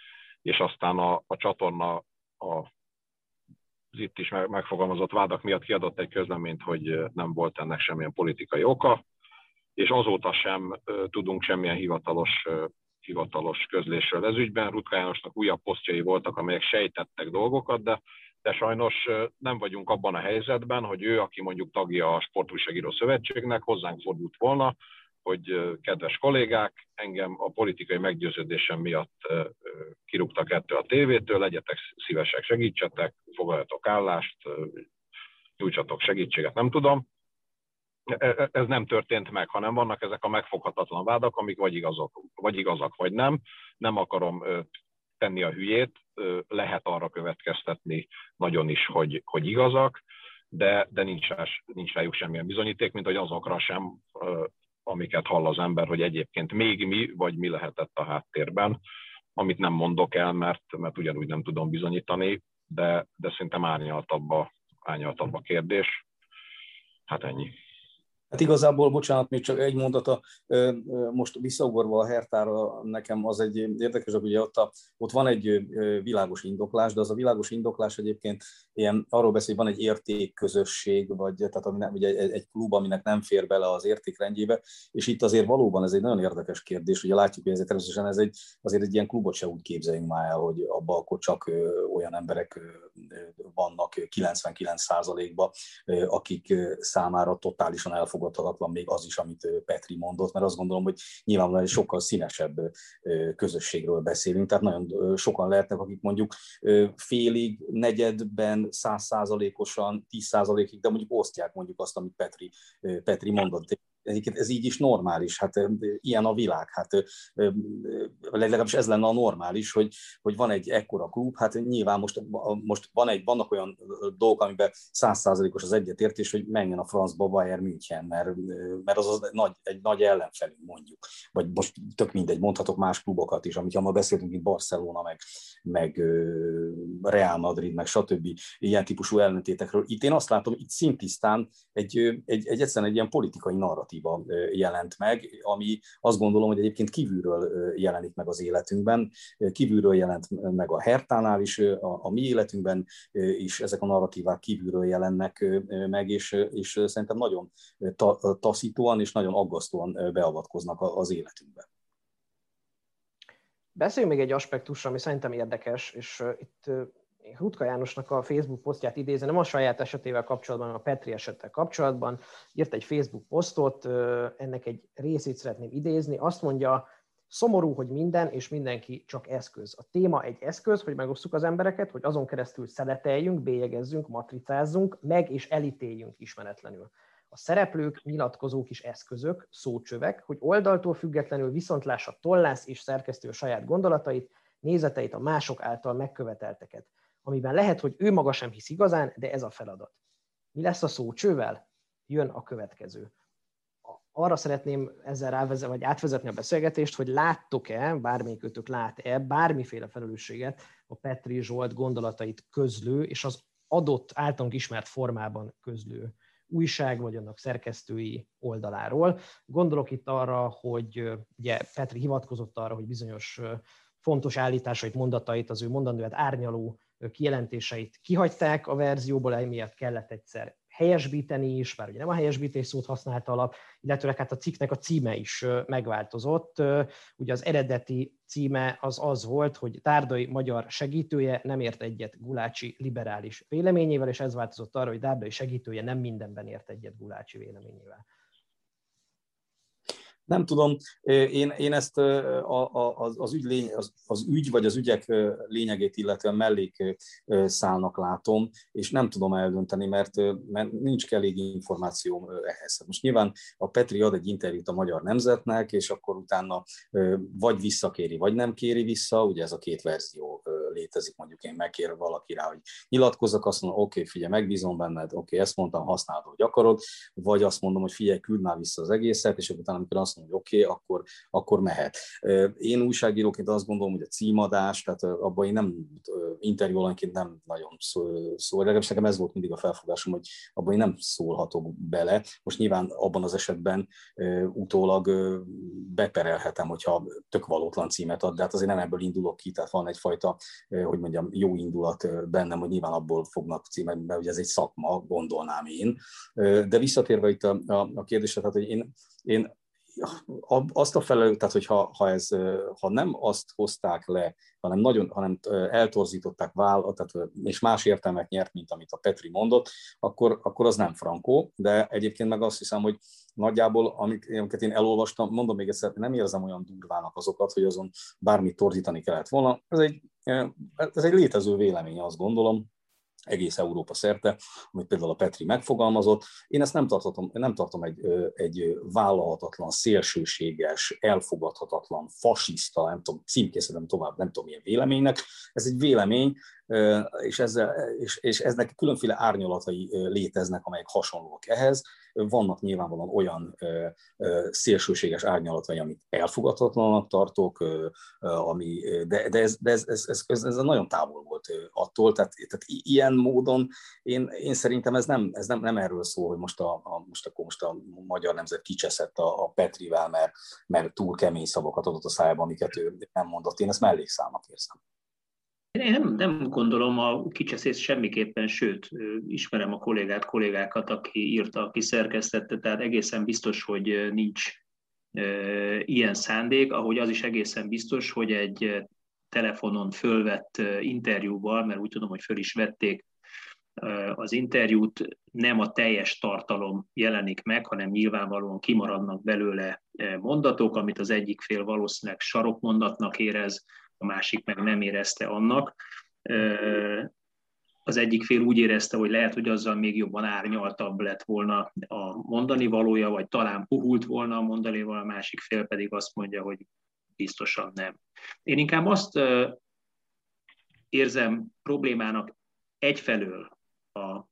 és aztán a, a csatorna a itt is megfogalmazott vádak miatt kiadott egy közleményt, hogy nem volt ennek semmilyen politikai oka, és azóta sem tudunk semmilyen hivatalos, hivatalos közlésről ez ügyben. Rutka Jánosnak újabb posztjai voltak, amelyek sejtettek dolgokat, de, de sajnos nem vagyunk abban a helyzetben, hogy ő, aki mondjuk tagja a Sportújságíró Szövetségnek, hozzánk fordult volna, hogy kedves kollégák, engem a politikai meggyőződésem miatt kirúgtak ettől a tévétől, legyetek szívesek, segítsetek, foglaljatok állást, nyújtsatok segítséget, nem tudom. E, e, ez nem történt meg, hanem vannak ezek a megfoghatatlan vádak, amik vagy igazak, vagy, igazak, vagy nem. Nem akarom tenni a hülyét, lehet arra következtetni nagyon is, hogy, hogy igazak, de, de nincs, nincs rájuk semmilyen bizonyíték, mint hogy azokra sem amiket hall az ember, hogy egyébként még mi, vagy mi lehetett a háttérben, amit nem mondok el, mert, mert ugyanúgy nem tudom bizonyítani, de, de szerintem árnyaltabb a, árnyaltabb a kérdés. Hát ennyi. Hát igazából, bocsánat, még csak egy mondata, most visszaugorva a Hertára, nekem az egy érdekes, hogy ugye ott, a, ott van egy világos indoklás, de az a világos indoklás egyébként ilyen, arról beszél, hogy van egy értékközösség, vagy tehát ami nem, ugye egy, klub, aminek nem fér bele az értékrendjébe, és itt azért valóban ez egy nagyon érdekes kérdés, ugye látjuk, hogy ez természetesen ez egy, azért egy ilyen klubot se úgy képzeljünk már el, hogy abban akkor csak olyan emberek vannak 99%-ban, akik számára totálisan elfogadhatatlan még az is, amit Petri mondott, mert azt gondolom, hogy nyilvánvalóan egy sokkal színesebb közösségről beszélünk, tehát nagyon sokan lehetnek, akik mondjuk félig, negyedben, százszázalékosan, tíz százalékig, de mondjuk osztják mondjuk azt, amit Petri, Petri mondott Egyébként ez így is normális, hát ilyen a világ, hát legalábbis ez lenne a normális, hogy, hogy van egy ekkora klub, hát nyilván most, most van egy, vannak olyan dolgok, amiben százszázalékos az egyetértés, hogy menjen a francba Bayern München, mert, mert az, az nagy, egy nagy ellenfelünk mondjuk, vagy most tök mindegy, mondhatok más klubokat is, amit ma beszéltünk, mint Barcelona, meg, meg Real Madrid, meg stb. ilyen típusú ellentétekről. Itt én azt látom, itt szintisztán egy, egy, egy egyszerűen egy ilyen politikai narratíva jelent meg, ami azt gondolom, hogy egyébként kívülről jelenik meg az életünkben, kívülről jelent meg a Hertánál is, a, a mi életünkben is ezek a narratívák kívülről jelennek meg, és, és szerintem nagyon ta, taszítóan és nagyon aggasztóan beavatkoznak az életünkbe. Beszéljünk még egy aspektusra, ami szerintem érdekes, és itt Rutka Jánosnak a Facebook posztját idézem, nem a saját esetével kapcsolatban, hanem a Petri esettel kapcsolatban. Írt egy Facebook posztot, ennek egy részét szeretném idézni. Azt mondja, szomorú, hogy minden és mindenki csak eszköz. A téma egy eszköz, hogy megosztjuk az embereket, hogy azon keresztül szeleteljünk, bélyegezzünk, matricázzunk, meg és elítéljünk ismeretlenül. A szereplők, nyilatkozók is eszközök, szócsövek, hogy oldaltól függetlenül viszont lássa tollász és szerkesztő a saját gondolatait, nézeteit, a mások által megkövetelteket, amiben lehet, hogy ő maga sem hisz igazán, de ez a feladat. Mi lesz a szócsővel? Jön a következő. Arra szeretném ezzel rávezet, vagy átvezetni a beszélgetést, hogy láttok-e, bármelyikőtök lát-e bármiféle felelősséget a Petri Zsolt gondolatait közlő, és az adott általunk ismert formában közlő újság, vagy annak szerkesztői oldaláról. Gondolok itt arra, hogy ugye Petri hivatkozott arra, hogy bizonyos fontos állításait, mondatait, az ő mondandóját árnyaló kijelentéseit kihagyták a verzióból, emiatt kellett egyszer helyesbíteni is, bár ugye nem a helyesbítés szót használta alap, illetőleg hát a cikknek a címe is megváltozott. Ugye az eredeti címe az az volt, hogy Tárdai magyar segítője nem ért egyet Gulácsi liberális véleményével, és ez változott arra, hogy Tárdai segítője nem mindenben ért egyet Gulácsi véleményével. Nem tudom, én, én ezt a, a, az, az, ügy lény, az, az ügy vagy az ügyek lényegét illetően mellék szálnak látom, és nem tudom eldönteni, mert, mert nincs elég információm ehhez. Most nyilván a Petri ad egy interjút a Magyar Nemzetnek, és akkor utána vagy visszakéri, vagy nem kéri vissza, ugye ez a két verzió létezik, mondjuk én megkér valaki rá, hogy nyilatkozzak, azt mondom, oké, okay, figyelj, megbízom benned, oké, okay, ezt mondtam, használod, hogy akarod, vagy azt mondom, hogy figyelj, küld már vissza az egészet, és utána, amikor azt mondom, hogy oké, okay, akkor, akkor mehet. Én újságíróként azt gondolom, hogy a címadás, tehát abban én nem interjú nem nagyon szól, szól, legalábbis nekem ez volt mindig a felfogásom, hogy abban én nem szólhatok bele. Most nyilván abban az esetben utólag beperelhetem, hogyha tök valótlan címet ad, de hát azért nem ebből indulok ki, tehát van egyfajta hogy mondjam, jó indulat bennem, hogy nyilván abból fognak címek, mert ugye ez egy szakma, gondolnám én. De visszatérve itt a, a, a kérdésre, tehát hogy én, én azt a felelőt, tehát hogyha ha ez, ha nem azt hozták le, hanem nagyon, hanem eltorzították váll, tehát, és más értelmet nyert, mint amit a Petri mondott, akkor, akkor az nem frankó, de egyébként meg azt hiszem, hogy nagyjából, amiket én elolvastam, mondom még egyszer, nem érzem olyan durvának azokat, hogy azon bármit torzítani kellett volna. Ez egy, ez egy létező vélemény, azt gondolom, egész Európa szerte, amit például a Petri megfogalmazott. Én ezt nem, tartom, nem tartom egy, egy vállalhatatlan, szélsőséges, elfogadhatatlan, fasiszta, nem tudom, címkészítem tovább, nem tudom milyen véleménynek. Ez egy vélemény, és, ezzel, és, és eznek különféle árnyalatai léteznek, amelyek hasonlók ehhez, vannak nyilvánvalóan olyan szélsőséges árnyalatai, amit elfogadhatatlanak tartok, ami, de, de, ez, de ez, ez, ez, ez, ez nagyon távol volt attól, tehát, tehát ilyen módon én, én szerintem ez nem, ez nem, nem erről szól, hogy most, a, a, most akkor most a magyar nemzet kicseszett a, a Petrivel, mert, mert túl kemény szavakat adott a szájába, amiket ő nem mondott. Én ezt mellékszámnak érzem. Én nem, nem gondolom a kicseszést semmiképpen, sőt, ismerem a kollégát, kollégákat, aki írta, aki szerkesztette, tehát egészen biztos, hogy nincs ilyen szándék, ahogy az is egészen biztos, hogy egy telefonon fölvett interjúval, mert úgy tudom, hogy föl is vették az interjút, nem a teljes tartalom jelenik meg, hanem nyilvánvalóan kimaradnak belőle mondatok, amit az egyik fél valószínűleg sarokmondatnak érez, a másik meg nem érezte annak. Az egyik fél úgy érezte, hogy lehet, hogy azzal még jobban árnyaltabb lett volna a mondani valója, vagy talán puhult volna a mondani valója, a másik fél pedig azt mondja, hogy biztosan nem. Én inkább azt érzem problémának egyfelől a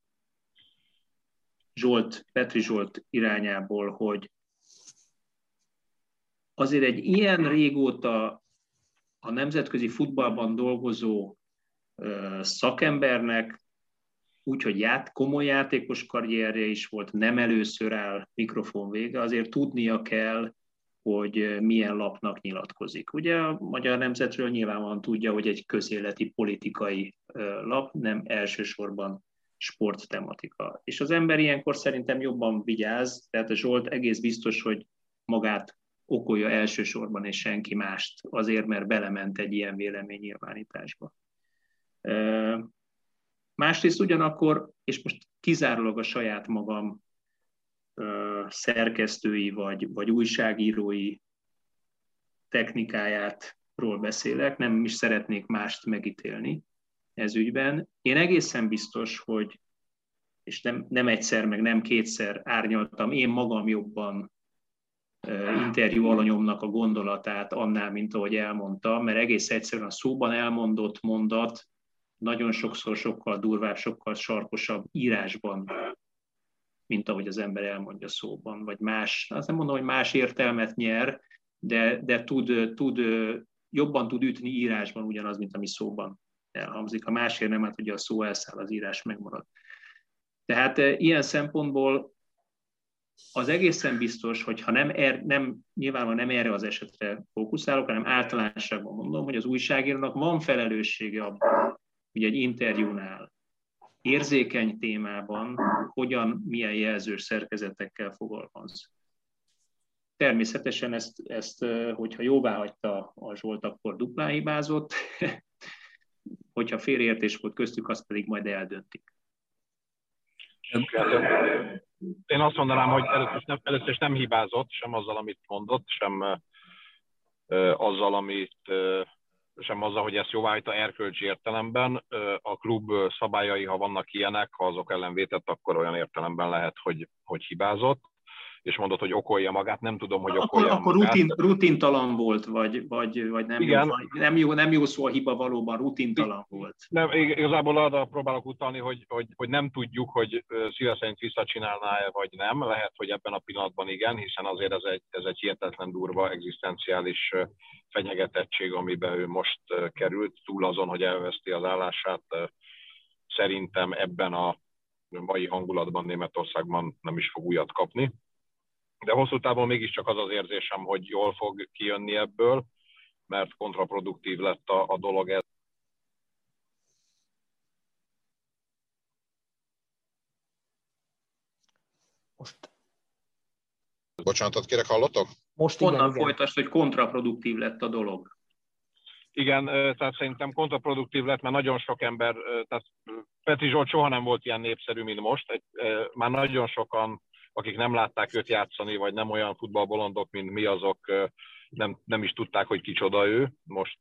Zsolt, Petri Zsolt irányából, hogy azért egy ilyen régóta a nemzetközi futballban dolgozó szakembernek, úgyhogy ját, komoly játékos karrierje is volt, nem először áll mikrofon vége, azért tudnia kell, hogy milyen lapnak nyilatkozik. Ugye a Magyar Nemzetről nyilvánvalóan tudja, hogy egy közéleti politikai lap, nem elsősorban sporttematika. És az ember ilyenkor szerintem jobban vigyáz, tehát a Zsolt egész biztos, hogy magát okolja elsősorban és senki mást, azért, mert belement egy ilyen véleménynyilvánításba. Másrészt ugyanakkor, és most kizárólag a saját magam szerkesztői vagy, vagy újságírói technikáját ról beszélek, nem is szeretnék mást megítélni ez ügyben. Én egészen biztos, hogy, és nem, nem egyszer, meg nem kétszer árnyaltam én magam jobban interjú alanyomnak a gondolatát annál, mint ahogy elmondta, mert egész egyszerűen a szóban elmondott mondat nagyon sokszor sokkal durvább, sokkal sarkosabb írásban, mint ahogy az ember elmondja szóban, vagy más, azt nem mondom, hogy más értelmet nyer, de, de tud, tud, jobban tud ütni írásban ugyanaz, mint ami szóban elhangzik. A másért nem, hát ugye a szó elszáll, az írás megmarad. Tehát ilyen szempontból az egészen biztos, hogy ha nem, er, nem nyilvánvalóan nem erre az esetre fókuszálok, hanem általánosságban mondom, hogy az újságírónak van felelőssége abban, hogy egy interjúnál érzékeny témában hogyan, milyen jelzős szerkezetekkel fogalmaz. Természetesen ezt, ezt hogyha jóvá hagyta a Zsolt, akkor duplán hibázott, <laughs> hogyha félreértés volt köztük, azt pedig majd eldöntik. Én azt mondanám, hogy először is, nem, először is nem hibázott, sem azzal, amit mondott, sem azzal, amit sem azzal, hogy ezt jóváhagyta erkölcsi értelemben. A klub szabályai, ha vannak ilyenek, ha azok ellen vétett, akkor olyan értelemben lehet, hogy, hogy hibázott és mondott, hogy okolja magát, nem tudom, hogy okolja akkor, akkor magát. Rutin, rutintalan volt, vagy, vagy, vagy nem, Igen. Jó, nem, jó, nem jó szó a hiba, valóban rutintalan volt. Nem, igazából arra próbálok utalni, hogy, hogy, hogy nem tudjuk, hogy szíve szerint visszacsinálná-e, vagy nem. Lehet, hogy ebben a pillanatban igen, hiszen azért ez egy, ez egy hihetetlen durva egzisztenciális fenyegetettség, amiben ő most került, túl azon, hogy elveszti az állását. Szerintem ebben a mai hangulatban Németországban nem is fog újat kapni de hosszú távon mégiscsak az az érzésem, hogy jól fog kijönni ebből, mert kontraproduktív lett a, a dolog. Ez. Most. Bocsánatot kérek, hallottok? Most Onnan folytasd, hogy kontraproduktív lett a dolog. Igen, tehát szerintem kontraproduktív lett, mert nagyon sok ember, tehát Petri Zsolt soha nem volt ilyen népszerű, mint most. Már nagyon sokan akik nem látták őt játszani, vagy nem olyan futballbolondok, mint mi, azok nem, nem is tudták, hogy kicsoda ő. Most,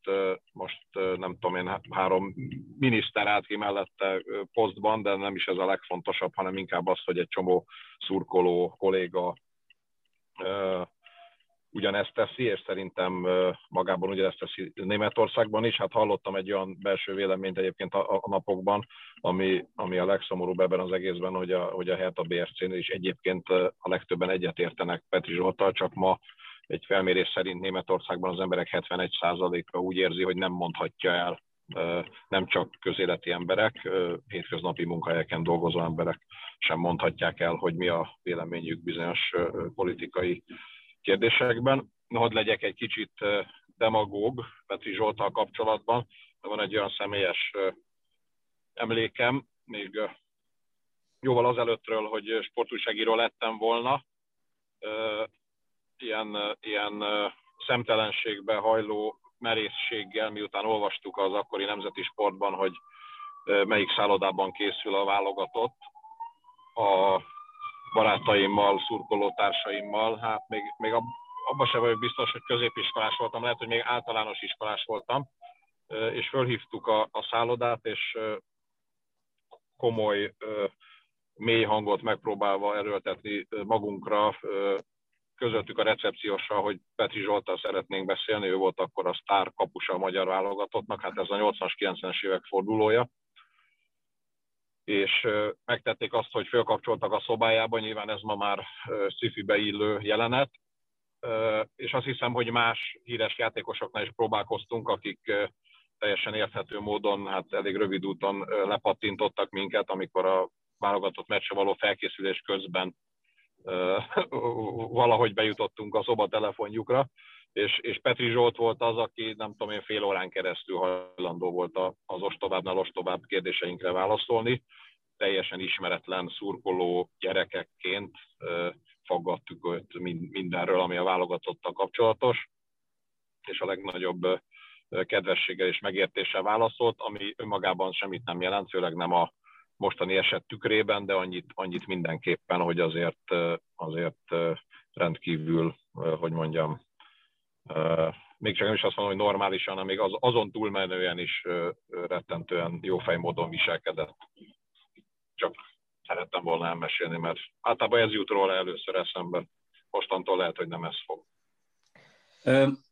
most nem tudom én, három miniszter állt ki mellette posztban, de nem is ez a legfontosabb, hanem inkább az, hogy egy csomó szurkoló kolléga ugyanezt teszi, és szerintem magában ugyanezt teszi Németországban is. Hát hallottam egy olyan belső véleményt egyébként a, a napokban, ami, ami a legszomorúbb ebben az egészben, hogy a, hogy a Hertha BRC-nél is egyébként a legtöbben egyetértenek Petri Zsoltal, csak ma egy felmérés szerint Németországban az emberek 71%-a úgy érzi, hogy nem mondhatja el nem csak közéleti emberek, hétköznapi munkahelyeken dolgozó emberek sem mondhatják el, hogy mi a véleményük bizonyos politikai kérdésekben. Hadd legyek egy kicsit demagóg Petri Zsoltal kapcsolatban. Van egy olyan személyes emlékem, még jóval azelőttről, hogy sportújságíró lettem volna, ilyen, ilyen szemtelenségbe hajló merészséggel, miután olvastuk az akkori nemzeti sportban, hogy melyik szállodában készül a válogatott, a barátaimmal, szurkolótársaimmal, hát még, még abban sem vagyok biztos, hogy középiskolás voltam, lehet, hogy még általános iskolás voltam, és fölhívtuk a, a szállodát, és komoly, mély hangot megpróbálva erőltetni magunkra, közöttük a recepciósra, hogy Petri Zsoltal szeretnénk beszélni, ő volt akkor a sztár kapusa a magyar válogatottnak, hát ez a 80-as, 90-es évek fordulója és megtették azt, hogy fölkapcsoltak a szobájába, nyilván ez ma már sci illő jelenet, és azt hiszem, hogy más híres játékosoknál is próbálkoztunk, akik teljesen érthető módon, hát elég rövid úton lepattintottak minket, amikor a válogatott meccsre való felkészülés közben <laughs> valahogy bejutottunk a szobatelefonjukra, és, és Petri Zsolt volt az, aki nem tudom én fél órán keresztül hajlandó volt az ostobábbnál ostobább kérdéseinkre válaszolni. Teljesen ismeretlen szurkoló gyerekekként faggattuk őt mindenről, ami a válogatottal kapcsolatos, és a legnagyobb kedvességgel és megértéssel válaszolt, ami önmagában semmit nem jelent, főleg nem a mostani eset tükrében, de annyit, annyit mindenképpen, hogy azért, azért rendkívül, hogy mondjam, még csak nem is azt mondom, hogy normálisan, hanem még az, azon túlmenően is rettentően jó fejmódon viselkedett. Csak szerettem volna elmesélni, mert általában ez jut róla először eszembe. Mostantól lehet, hogy nem ez fog.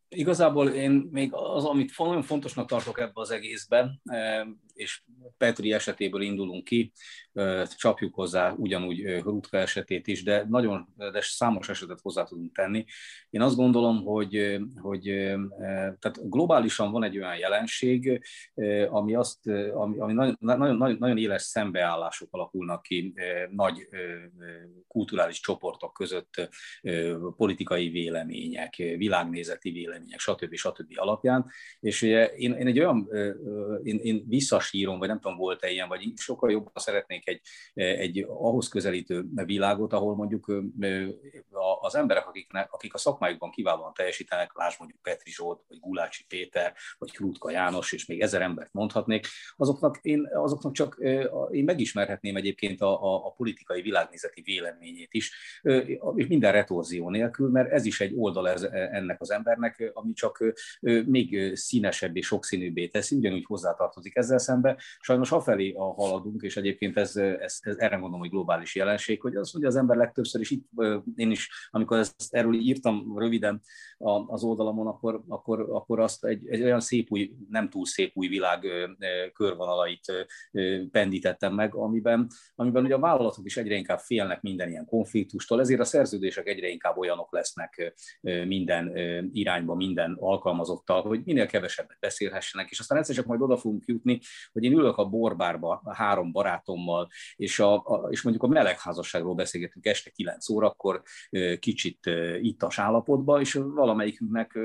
Igazából én még az, amit nagyon fontosnak tartok ebbe az egészben, és Petri esetéből indulunk ki, csapjuk hozzá ugyanúgy Rutka esetét is, de nagyon de számos esetet hozzá tudunk tenni. Én azt gondolom, hogy, hogy tehát globálisan van egy olyan jelenség, ami, azt, ami, ami nagyon, nagyon, nagyon éles szembeállások alakulnak ki nagy kulturális csoportok között, politikai vélemények, világnézeti vélemények, stb. stb. alapján. És ugye én, én egy olyan, én, én visszasírom, vagy nem tudom, volt-e ilyen, vagy sokkal jobban szeretnék egy, egy ahhoz közelítő világot, ahol mondjuk az emberek, akiknek, akik a szakmájukban kiválóan teljesítenek, lásd mondjuk Petri Zsolt, vagy Gulácsi Péter, vagy Krutka János, és még ezer embert mondhatnék, azoknak én, azoknak csak én megismerhetném egyébként a, a, a politikai világnézeti véleményét is, és minden retorzió nélkül, mert ez is egy oldal ez, ennek az embernek, ami csak még színesebb és sokszínűbbé teszi, ugyanúgy hozzátartozik ezzel szembe. Sajnos afelé haladunk, és egyébként ez, ez, ez erre gondolom, hogy globális jelenség, hogy az, hogy az ember legtöbbször, és itt én is, amikor ezt, erről írtam röviden az oldalamon, akkor, akkor, akkor azt egy, egy olyan szép új, nem túl szép új világ körvonalait pendítettem meg, amiben, amiben ugye a vállalatok is egyre inkább félnek minden ilyen konfliktustól, ezért a szerződések egyre inkább olyanok lesznek minden irányba, minden alkalmazottal, hogy minél kevesebbet beszélhessenek, és aztán egyszer csak majd oda fogunk jutni, hogy én ülök a borbárba a három barátommal, és, a, a, és mondjuk a melegházasságról beszélgetünk este 9 órakor, kicsit ittas állapotba, és valamelyikünknek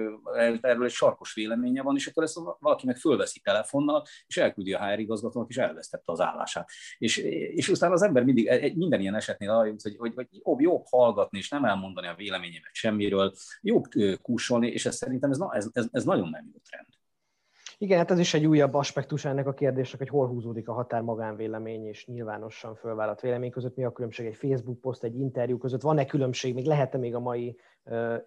erről egy sarkos véleménye van, és akkor ezt valaki meg fölveszi telefonnal, és elküldi a HR igazgatónak, és elvesztette az állását. És, és aztán az ember mindig, minden ilyen esetnél arra jut, hogy, hogy, hogy jobb, jobb hallgatni, és nem elmondani a véleményemet semmiről, jobb kúsolni, és ez szerintem ez, ez, ez, ez nagyon nem jó trend. Igen, hát ez is egy újabb aspektus ennek a kérdésnek, hogy hol húzódik a határ magánvélemény és nyilvánosan fölvállalt vélemény között. Mi a különbség egy Facebook poszt, egy interjú között? Van-e különbség, még lehet-e még a mai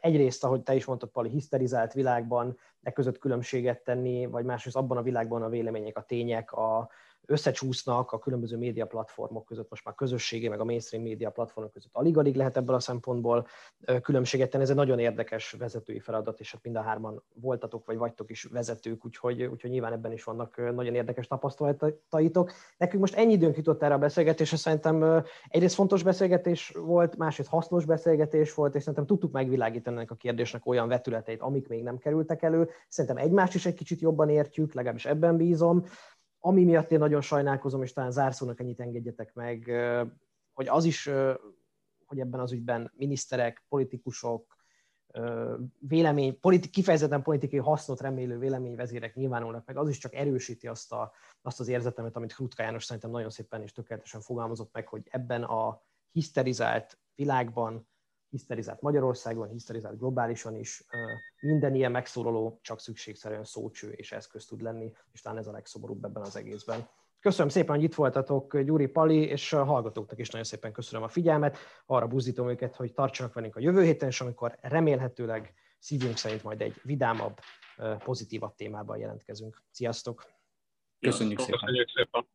egyrészt, ahogy te is mondtad, Pali, hiszterizált világban e között különbséget tenni, vagy másrészt abban a világban a vélemények, a tények, a, összecsúsznak a különböző média platformok között, most már közösségi, meg a mainstream média platformok között alig-alig lehet ebből a szempontból különbséget tenni. Ez egy nagyon érdekes vezetői feladat, és hát mind a hárman voltatok, vagy vagytok is vezetők, úgyhogy, úgyhogy nyilván ebben is vannak nagyon érdekes tapasztalataitok. Nekünk most ennyi időnk jutott erre a beszélgetésre, szerintem egyrészt fontos beszélgetés volt, másrészt hasznos beszélgetés volt, és szerintem tudtuk megvilágítani ennek a kérdésnek olyan vetületeit, amik még nem kerültek elő. Szerintem egymást is egy kicsit jobban értjük, legalábbis ebben bízom. Ami miatt én nagyon sajnálkozom, és talán zárszónak ennyit engedjetek meg, hogy az is, hogy ebben az ügyben miniszterek, politikusok, vélemény, politi, kifejezetten politikai hasznot remélő véleményvezérek nyilvánulnak meg, az is csak erősíti azt, a, azt az érzetemet, amit Krutka János szerintem nagyon szépen és tökéletesen fogalmazott meg, hogy ebben a hiszterizált világban hiszterizált Magyarországon, hiszterizált globálisan is. Minden ilyen megszólaló csak szükségszerűen szócső és eszköz tud lenni, és talán ez a legszomorúbb ebben az egészben. Köszönöm szépen, hogy itt voltatok, Gyuri Pali, és a hallgatóknak is nagyon szépen köszönöm a figyelmet. Arra buzdítom őket, hogy tartsanak velünk a jövő héten, és amikor remélhetőleg szívünk szerint majd egy vidámabb, pozitívabb témában jelentkezünk. Sziasztok! Köszönjük szépen! Köszönjük szépen.